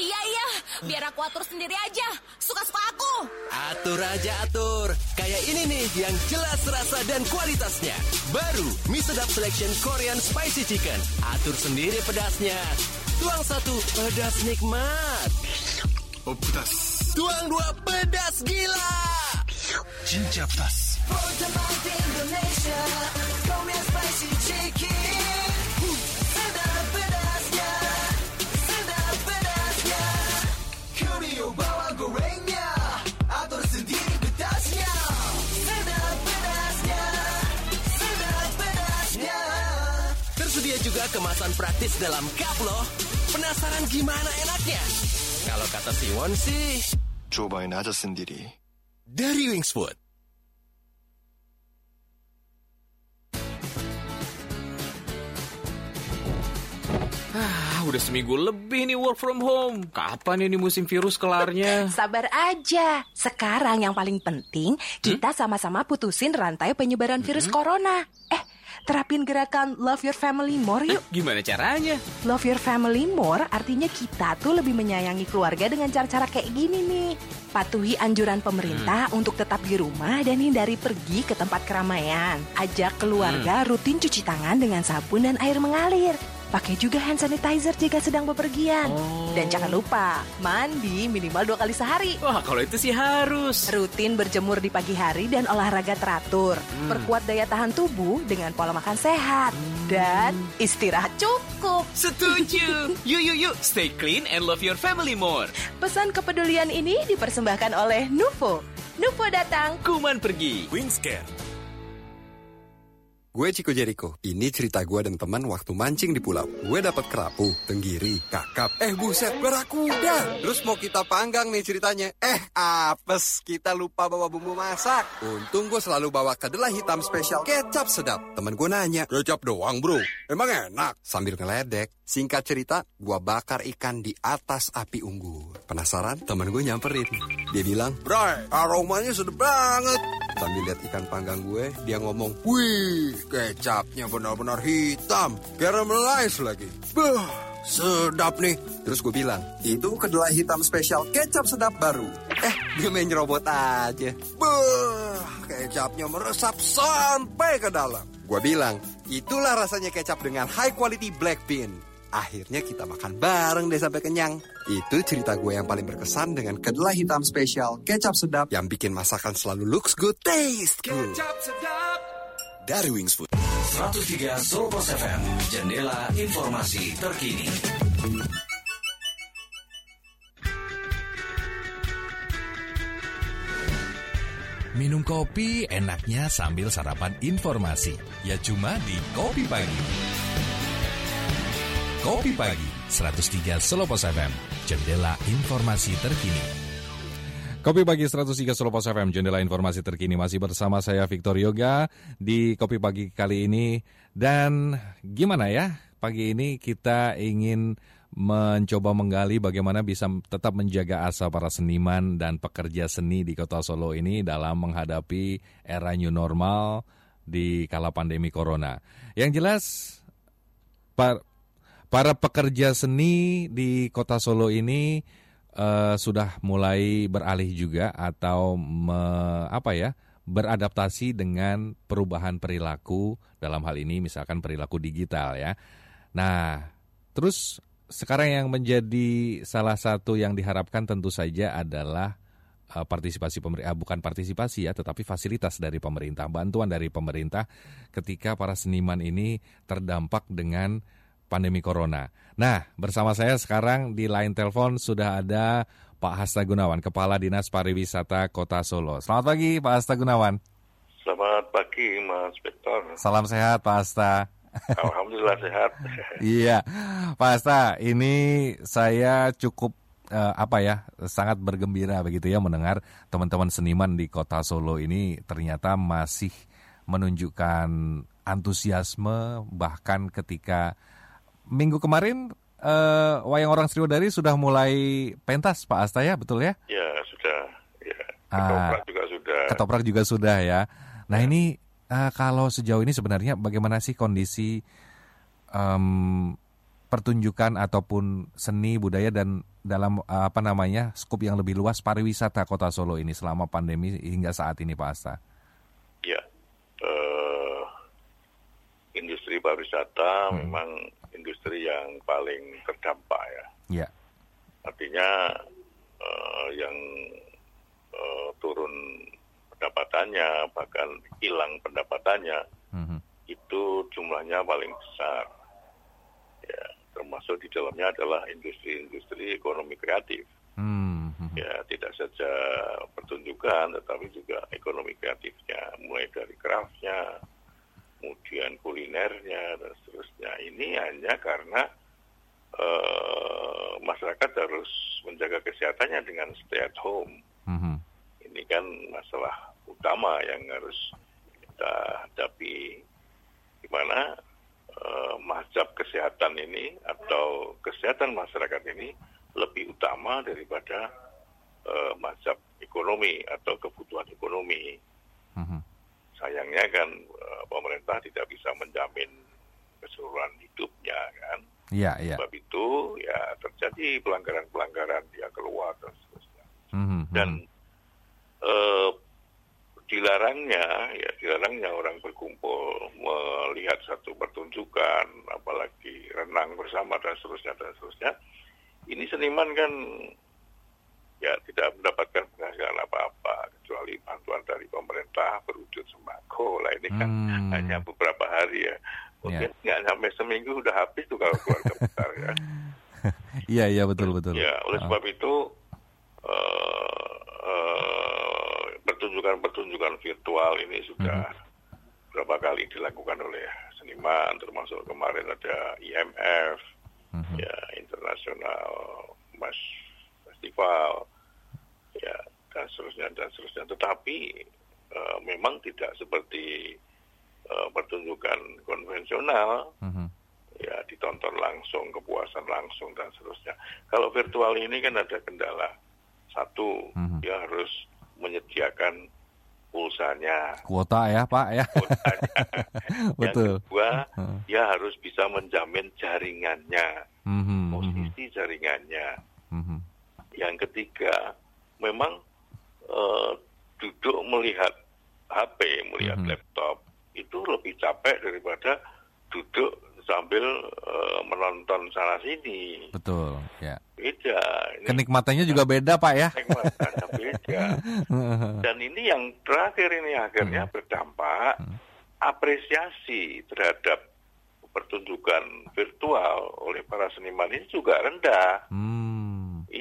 Iya, iya. Biar aku atur sendiri aja. Suka-suka aku. Atur aja atur. Kayak ini nih yang jelas rasa dan kualitasnya. Baru mie sedap selection Korean spicy chicken. Atur sendiri pedasnya. Tuang satu, pedas nikmat. Oh, pedas. Tuang dua, pedas gila. Cinca pedas. Tersedia juga kemasan praktis dalam cup loh. Penasaran gimana enaknya? Kalau kata Siwon sih, cobain aja sendiri. Dari Wings Food. Ah, udah seminggu lebih nih work from home. Kapan ini musim virus kelarnya? Sabar aja. Sekarang yang paling penting, kita sama-sama putusin rantai penyebaran virus corona. Eh, terapin gerakan Love Your Family More yuk. Gimana caranya? Love Your Family More artinya kita tuh lebih menyayangi keluarga dengan cara-cara kayak gini nih. Patuhi anjuran pemerintah untuk tetap di rumah dan hindari pergi ke tempat keramaian. Ajak keluarga rutin cuci tangan dengan sabun dan air mengalir. Pakai juga hand sanitizer jika sedang bepergian. Dan jangan lupa, mandi minimal dua kali sehari. Wah, kalau itu sih harus. Rutin berjemur di pagi hari dan olahraga teratur. Perkuat daya tahan tubuh dengan pola makan sehat. Dan istirahat cukup. Setuju. Yuk, yuk, yuk. Stay clean and love your family more. Pesan kepedulian ini dipersembahkan oleh Nuvo. Nuvo datang. Kuman pergi. Wingscare. Gue Ciko Jericho. Ini cerita gue dan teman waktu mancing di pulau. Gue dapat kerapu, tenggiri, kakap. Eh buset, barakuda. Terus mau kita panggang nih ceritanya. Eh apes, kita lupa bawa bumbu masak. Untung gue selalu bawa kedelai hitam spesial kecap sedap. Temen gue nanya, kecap doang bro? Emang enak? Sambil ngeledek. Singkat cerita, gue bakar ikan di atas api unggun. Penasaran? Temen gue nyamperin. Dia bilang, Bray, aromanya sedap banget. Sambil lihat ikan panggang gue, dia ngomong, Wih, kecapnya benar-benar hitam. Caramelize lagi. Bah, sedap nih. Terus gue bilang, itu kedelai hitam spesial kecap sedap baru. Eh, dia main nyerobot aja. Bah, kecapnya meresap sampai ke dalam. Gue bilang, itulah rasanya kecap dengan high quality black bean. Akhirnya kita makan bareng deh sampai kenyang. Itu cerita gue yang paling berkesan dengan kedelai hitam spesial kecap sedap yang bikin masakan selalu looks good, taste good. Kecap sedap. Dari Wings Food. 103 Solo Pos FM, jendela informasi terkini. Minum kopi enaknya sambil sarapan informasi. Ya cuma di Kopi Pagi. Kopi Pagi, 103 Solo Pos FM, jendela informasi terkini. Kopi Pagi 103 Solo Pos FM, jendela informasi terkini masih bersama saya Victor Yoga di Kopi Pagi kali ini. Dan gimana ya, pagi ini kita ingin mencoba menggali bagaimana bisa tetap menjaga asa para seniman dan pekerja seni di kota Solo ini dalam menghadapi era new normal di kala pandemi corona. Yang jelas, para pekerja seni di Kota Solo ini eh, sudah mulai beralih juga atau me- apa ya? beradaptasi dengan perubahan perilaku dalam hal ini misalkan perilaku digital ya. Nah, terus sekarang yang menjadi salah satu yang diharapkan tentu saja adalah eh, partisipasi pemerintah bukan partisipasi ya tetapi fasilitas dari pemerintah bantuan dari pemerintah ketika para seniman ini terdampak dengan pandemi corona. Nah bersama saya sekarang di line telepon sudah ada Pak Hasta Gunawan Kepala Dinas Pariwisata Kota Solo. Selamat pagi Pak Hasta Gunawan. Selamat pagi Mas Victor. Salam sehat Pak Hasta. Alhamdulillah sehat. Iya, Pak Hasta, ini saya cukup eh, apa ya, sangat bergembira begitu ya mendengar teman-teman seniman di Kota Solo ini ternyata masih menunjukkan antusiasme bahkan ketika minggu kemarin eh, wayang orang Sriwedari sudah mulai pentas Pak Hasta ya, betul ya? Ya sudah. Ya. Ah, Ketoprak juga sudah. Ketoprak juga sudah ya. Nah ini eh, kalau sejauh ini sebenarnya bagaimana sih kondisi em, pertunjukan ataupun seni budaya dan dalam eh, apa namanya skup yang lebih luas pariwisata Kota Solo ini selama pandemi hingga saat ini Pak Asta? Ya. Eh, industri pariwisata Hmm. memang industri yang paling terdampak ya. Ya. Artinya eh, yang eh, turun pendapatannya bahkan hilang pendapatannya Mhm. itu jumlahnya paling besar. Ya, termasuk di dalamnya adalah industri-industri ekonomi kreatif. Hmm, mhm. Ya, tidak saja pertunjukan, tetapi juga ekonomi kreatifnya, mulai dari craftnya, kemudian kulinernya dan seterusnya. Ini hanya karena eh, masyarakat harus menjaga kesehatannya dengan stay at home. Mhm. Ini kan masalah utama yang harus kita hadapi, di mana eh, mazhab kesehatan ini atau kesehatan masyarakat ini lebih utama daripada eh, mazhab ekonomi atau kebutuhan ekonomi. Mhm. Sayangnya kan eh, pemerintah tidak bisa menjamin keseluruhan hidupnya kan. Iya, iya. Sebab itu ya terjadi pelanggaran-pelanggaran dia keluar dan seterusnya. Mhm, Dan eh, dilarangnya ya dilarangnya orang berkumpul melihat satu pertunjukan apalagi renang bersama dan seterusnya dan seterusnya ini seniman kan ya tidak mendapatkan penghasilan apa-apa kecuali bantuan dari pemerintah berwujud sembako. Lah ini kan Hmm. hanya beberapa hari ya. Mungkin nggak sampai seminggu udah habis tuh kalau keluarga besar ya. Iya, iya betul betul. Ya, oleh sebab itu eh, eh, pertunjukan-pertunjukan virtual ini sudah berapa kali dilakukan oleh seniman, termasuk kemarin ada IMF, ya International Mas Festival, ya dan seterusnya dan seterusnya. Tetapi eh, memang tidak seperti eh, pertunjukan konvensional Mhm. ya ditonton langsung, kepuasan langsung dan seterusnya. Kalau virtual ini kan ada kendala. Satu, dia harus menyediakan pulsanya. Kuota ya Pak ya. betul. Yang kedua, Heeh. dia harus bisa menjamin jaringannya, Mhm, mhm, posisi jaringannya. mhm. Yang ketiga, memang eh, duduk melihat HP, melihat Mhm. laptop itu lebih capek daripada duduk sambil eh, menonton sana sini. Betul, ya. Beda. Ini Kenikmatannya juga beda Pak ya. kenikmatannya beda. Dan ini yang terakhir ini akhirnya berdampak apresiasi terhadap pertunjukan virtual oleh para seniman ini juga rendah. Hmm.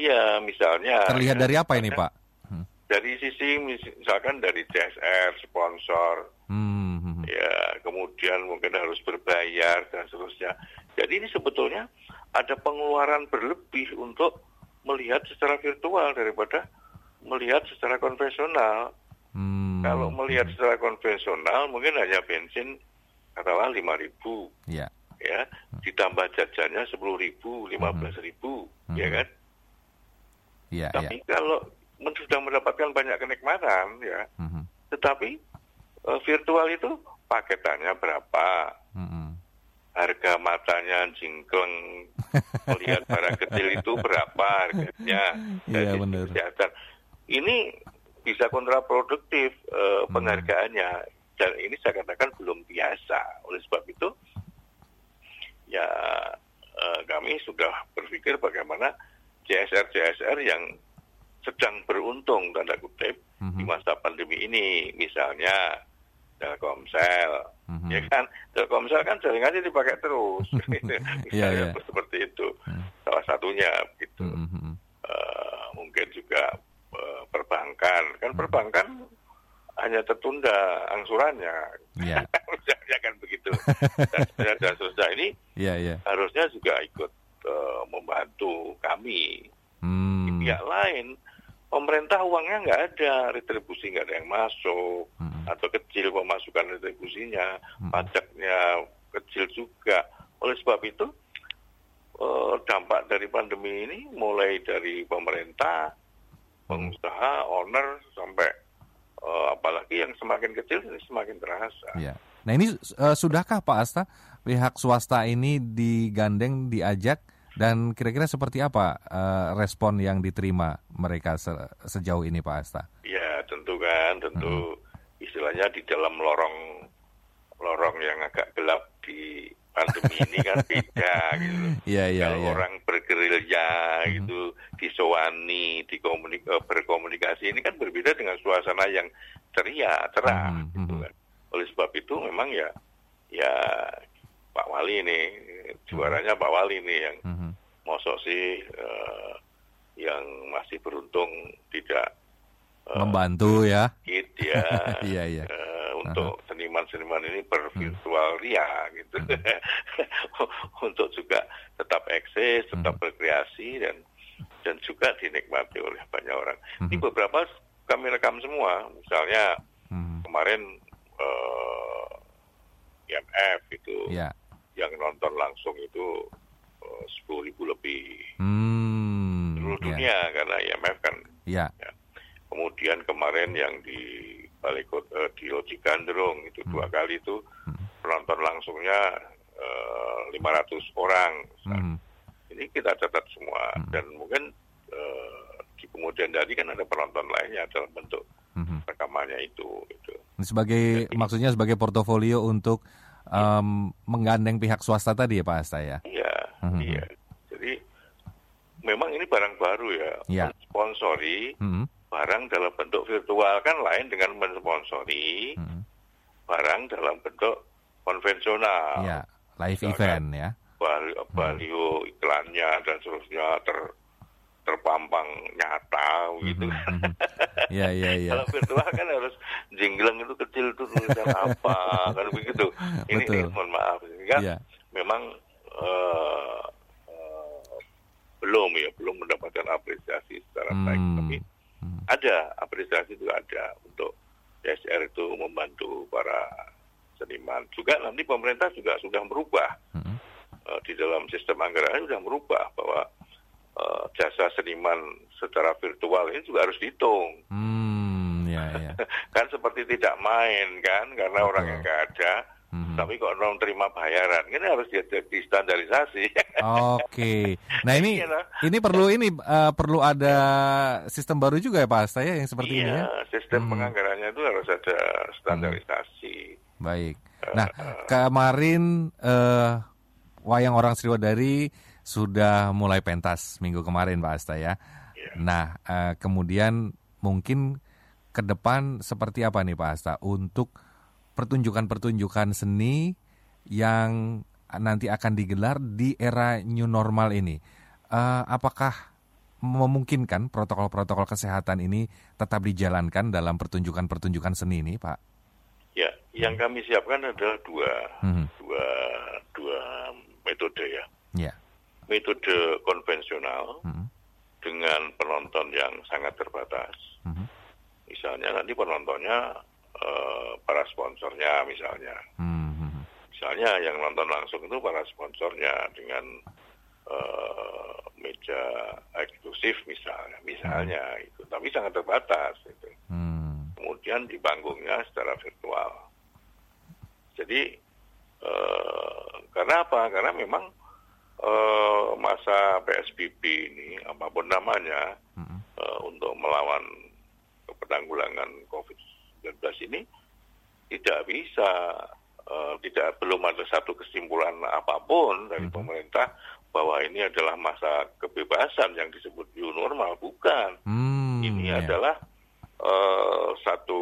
Iya, misalnya Terlihat dari apa ini Pak? dari sisi mis- misalkan dari CSR, sponsor, Hmm, hmm, hmm. ya kemudian mungkin harus berbayar dan seterusnya. Jadi ini sebetulnya ada pengeluaran berlebih untuk melihat secara virtual daripada melihat secara konvensional. Hmm. Kalau melihat secara konvensional mungkin hanya bensin katakanlah lima ribu, Ya. ya ditambah jajannya sepuluh ribu, lima belas ribu, ya kan? Iya. Tapi kalau men- sudah mendapatkan banyak kenikmatan, ya, tetapi eh, virtual itu paketannya berapa, Mhm. harga matanya jingkleng melihat barang kecil itu berapa harganya Iya, dari benar. kesehatan. Ini bisa kontraproduktif eh, penghargaannya dan ini saya katakan belum biasa. Oleh sebab itu ya eh, kami sudah berpikir bagaimana CSR CSR yang sedang beruntung tanda kutip di masa pandemi ini. Misalnya Telkomsel. Ya kan? Telkomsel kan jaringannya dipakai terus. Iya, misalnya iya. seperti itu. Salah satunya gitu. Eh, mungkin juga eh, perbankan. Kan perbankan hanya tertunda angsurannya. Iya. misalnya kan begitu. Dan dan ini Iya, iya. harusnya juga ikut eh, membantu kami Hmm. di pihak lain pemerintah uangnya nggak ada retribusi nggak ada yang masuk Hmm. atau kecil pemasukan retribusinya pajaknya kecil juga oleh sebab itu eh, dampak dari pandemi ini mulai dari pemerintah pengusaha owner sampai eh, apalagi yang semakin kecil ini semakin terasa Iya. Nah ini eh, sudahkah Pak Asta pihak swasta ini digandeng, diajak dan kira-kira seperti apa eh, respon yang diterima mereka se- sejauh ini Pak Asta? Ya tentu kan, tentu istilahnya di dalam lorong lorong yang agak gelap di pandemi ini kan beda gitu. Iya iya Kalau iya. orang bergerilya gitu, disowani, dikomunik eh, berkomunikasi ini kan berbeda dengan suasana yang ceria, cerah gitu kan. Oleh sebab itu memang ya ya Pak Wali ini juaranya Pak Wali nih yang mosok sih eh, yang masih beruntung tidak eh, Membantu ya. sedikit ya. Iya iya. eh, untuk seniman-seniman ini bervirtual ria gitu. Untuk juga tetap eksis, tetap berkreasi dan dan juga dinikmati oleh banyak orang. Di beberapa kami rekam semua, misalnya kemarin eh, IMF itu Iya. Yang nonton langsung itu sepuluh ribu lebih Hmm. seluruh dunia karena IMF kan Iya. Kemudian kemarin yang di Balai Kota, eh, di Loji Gandrung itu Hmm. dua kali itu penonton langsungnya eh, 500 orang. Hmm. Ini kita catat semua dan mungkin eh, di kemudian hari kan ada penonton lainnya dalam bentuk Hmm. rekamannya itu. Gitu. Sebagai maksudnya sebagai portofolio untuk em, menggandeng pihak swasta tadi ya Pak Asta ya. Iya, Mhm. iya. Jadi memang ini barang baru ya. Iya. Sponsori Hmm. barang dalam bentuk virtual kan lain dengan mensponsori barang dalam bentuk konvensional. Iya. Live Misalkan event ya. bal- baliho iklannya dan seterusnya ter terpampang nyata gitu. Iya iya iya. Kalau virtual kan harus jinggleng itu kecil tuh tulisan apa kan begitu. Ini, Betul. ini mohon maaf sehingga Iya. memang eh, eh, belum ya belum mendapatkan apresiasi secara baik Hmm. tapi ada apresiasi itu ada untuk CSR itu membantu para seniman juga nanti pemerintah juga sudah merubah Hmm. eh, di dalam sistem anggaran sudah merubah bahwa eh, jasa seniman secara virtual ini juga harus dihitung. Hmm, ya ya. kan seperti tidak main kan? Karena orang yang nggak ada. Hmm. tapi kok orang terima bayaran? Ini harus di, di standarisasi Oke. Nah ini Iya, ini perlu ini eh, perlu ada sistem baru juga ya Pak Asta ya yang seperti ini iya ya. sistem penganggarannya itu harus ada standarisasi. Baik. Nah, kemarin eh, wayang orang Sriwadari sudah mulai pentas minggu kemarin Pak Asta ya. Nah, eh, kemudian mungkin ke depan seperti apa nih Pak Asta untuk pertunjukan-pertunjukan seni yang nanti akan digelar di era new normal ini. Eh, apakah memungkinkan protokol-protokol kesehatan ini tetap dijalankan dalam pertunjukan-pertunjukan seni ini, Pak? ya yang kami siapkan adalah dua Hmm. dua dua metode ya Ya. metode konvensional Hmm. dengan penonton yang sangat terbatas Mhm. misalnya nanti penontonnya eh, para sponsornya misalnya Hmm. misalnya yang nonton langsung itu para sponsornya dengan eh, meja eksklusif misalnya misalnya itu tapi sangat terbatas itu Hmm. kemudian di panggungnya secara virtual jadi eh, Karena apa? Karena memang eh, masa PSBB ini apa pun namanya eh, untuk melawan penanggulangan COVID-19 ini tidak bisa eh, tidak belum ada satu kesimpulan apa pun dari pemerintah bahwa ini adalah masa kebebasan yang disebut new normal bukan Hmm, ini ya. adalah eh, satu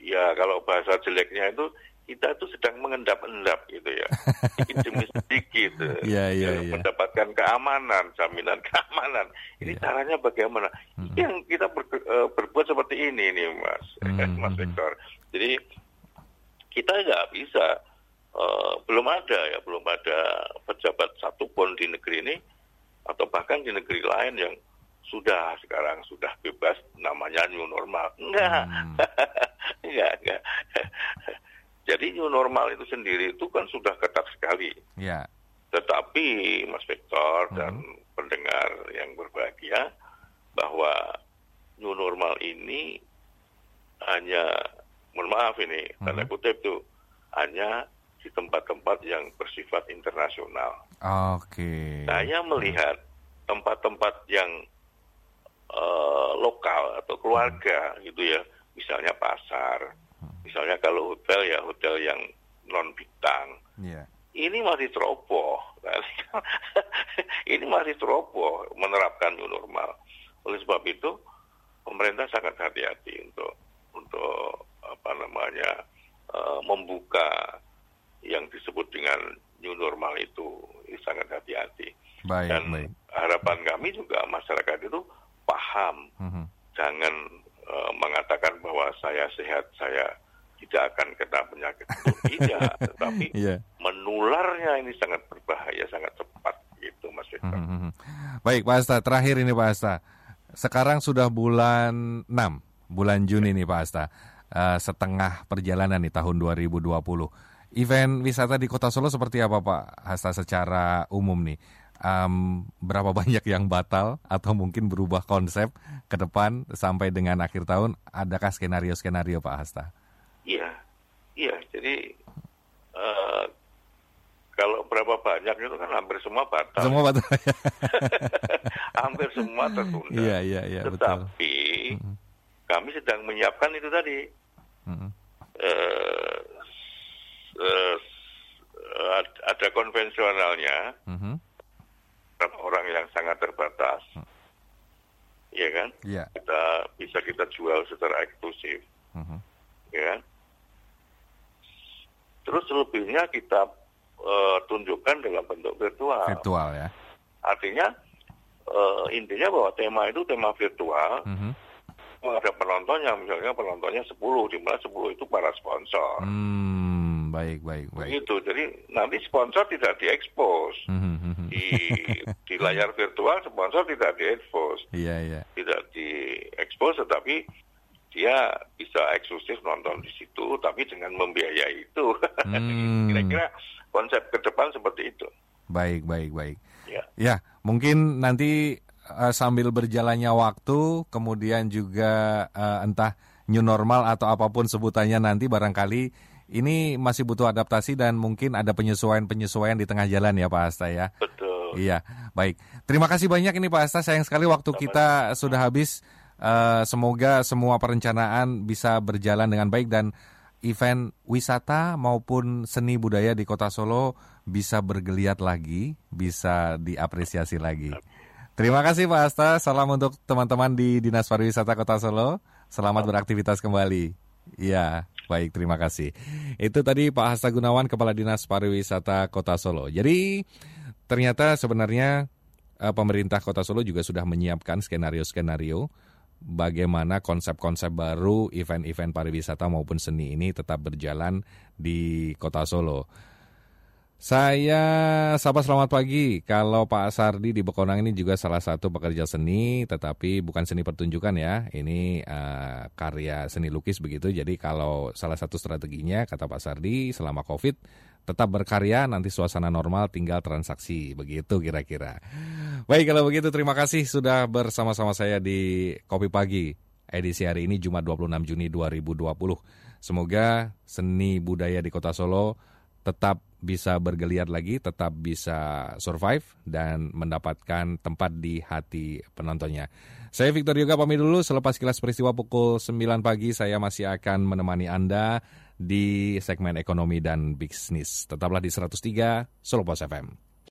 ya kalau bahasa jeleknya itu kita itu sedang mengendap-endap gitu ya. Sedikit demi sedikit Iya, iya, ya, mendapatkan keamanan jaminan keamanan. Ini caranya bagaimana? Ini yang kita ber- eh, berbuat seperti ini nih mas. Mas Victor. Jadi kita nggak bisa eh, belum ada ya belum ada pejabat satupun di negeri ini atau bahkan di negeri lain yang sudah sekarang sudah bebas namanya new normal. Enggak enggak enggak jadi new normal itu sendiri itu kan sudah ketat sekali Ya. tetapi Mas Victor dan pendengar yang berbahagia bahwa new normal ini hanya mohon maaf ini tanda kutip itu hanya di tempat-tempat yang bersifat internasional. Oke. Saya melihat tempat-tempat yang eh, lokal atau keluarga gitu ya, misalnya pasar, misalnya kalau hotel ya hotel yang non bintang, Iya. ini masih ceroboh. ini masih ceroboh menerapkan new normal. Oleh sebab itu pemerintah sangat hati-hati untuk untuk apa namanya eh, membuka yang disebut dengan new normal itu ini sangat hati-hati. Baik, Dan baik. harapan kami juga masyarakat itu paham, Mhm. jangan eh, mengatakan bahwa saya sehat, saya tidak akan kena penyakit itu tidak, tetapi Iya. menularnya ini sangat berbahaya, sangat cepat gitu Mas Victor. Mhm. Baik, Pak Asta. Terakhir ini Pak Asta. Sekarang sudah bulan 6, bulan Juni nih Pak Asta. Eh, setengah perjalanan nih tahun 2020. Event wisata di Kota Solo seperti apa Pak Hasta secara umum nih? Em, berapa banyak yang batal atau mungkin berubah konsep ke depan sampai dengan akhir tahun? Adakah skenario-skenario Pak Hasta? Iya, iya. Jadi eh, kalau berapa banyak itu kan hampir semua batal. Semua batal. hampir semua tertunda. Iya, iya, iya, betul. Tetapi kami sedang menyiapkan itu tadi. Mhm. Eh, eh, ad- ada konvensionalnya Mhm. orang yang sangat terbatas, Iya kan? Iya. Kita bisa kita jual secara eksklusif, Mhm. ya kan? Terus selebihnya kita eh, tunjukkan dalam bentuk virtual. Virtual ya. Artinya eh, intinya bahwa tema itu tema virtual. Mhm. Ada penontonnya, misalnya penontonnya 10, di mana 10 itu para sponsor. Hmm, baik, baik, baik. Begitu. Jadi nanti sponsor tidak diekspos. Mhm, mhm. Di, di layar virtual sponsor tidak diekspos. Iya, iya. Tidak diekspos tetapi dia bisa eksklusif nonton di situ tapi dengan membiayai itu. Hmm. Konsep ke depan seperti itu. Baik, baik, baik. Ya. Ya, mungkin nanti eh, sambil berjalannya waktu, kemudian juga eh, entah new normal atau apa pun sebutannya nanti barangkali ini masih butuh adaptasi dan mungkin ada penyesuaian-penyesuaian di tengah jalan ya Pak Asta ya. Betul. Iya, baik. Terima kasih banyak ini Pak Asta. Sayang sekali waktu kita sudah habis. Eh, semoga semua perencanaan bisa berjalan dengan baik dan event wisata maupun seni budaya di Kota Solo bisa bergeliat lagi, bisa diapresiasi lagi. Terima kasih Pak Asta. Salam untuk teman-teman di Dinas Pariwisata Kota Solo. Selamat beraktivitas kembali. Iya, baik terima kasih. Itu tadi Pak Hasta Gunawan Kepala Dinas Pariwisata Kota Solo. Jadi ternyata sebenarnya eh, pemerintah Kota Solo juga sudah menyiapkan skenario-skenario bagaimana konsep-konsep baru event-event pariwisata maupun seni ini tetap berjalan di Kota Solo. Saya sapa selamat pagi. Kalau Pak Sardi di Bekonang ini juga salah satu pekerja seni, tetapi bukan seni pertunjukan ya. Ini eh, karya seni lukis begitu. Jadi kalau salah satu strateginya kata Pak Sardi selama COVID tetap berkarya, nanti suasana normal tinggal transaksi begitu kira-kira. Baik kalau begitu terima kasih sudah bersama-sama saya di Kopi Pagi edisi hari ini Jumat 26 Juni 2020. Semoga seni budaya di Kota Solo tetap bisa bergeliat lagi, tetap bisa survive dan mendapatkan tempat di hati penontonnya. Saya Victor Yoga pamit dulu selepas kilas peristiwa pukul 9 pagi saya masih akan menemani Anda di segmen ekonomi dan bisnis. Tetaplah di 103 Solo Pos FM.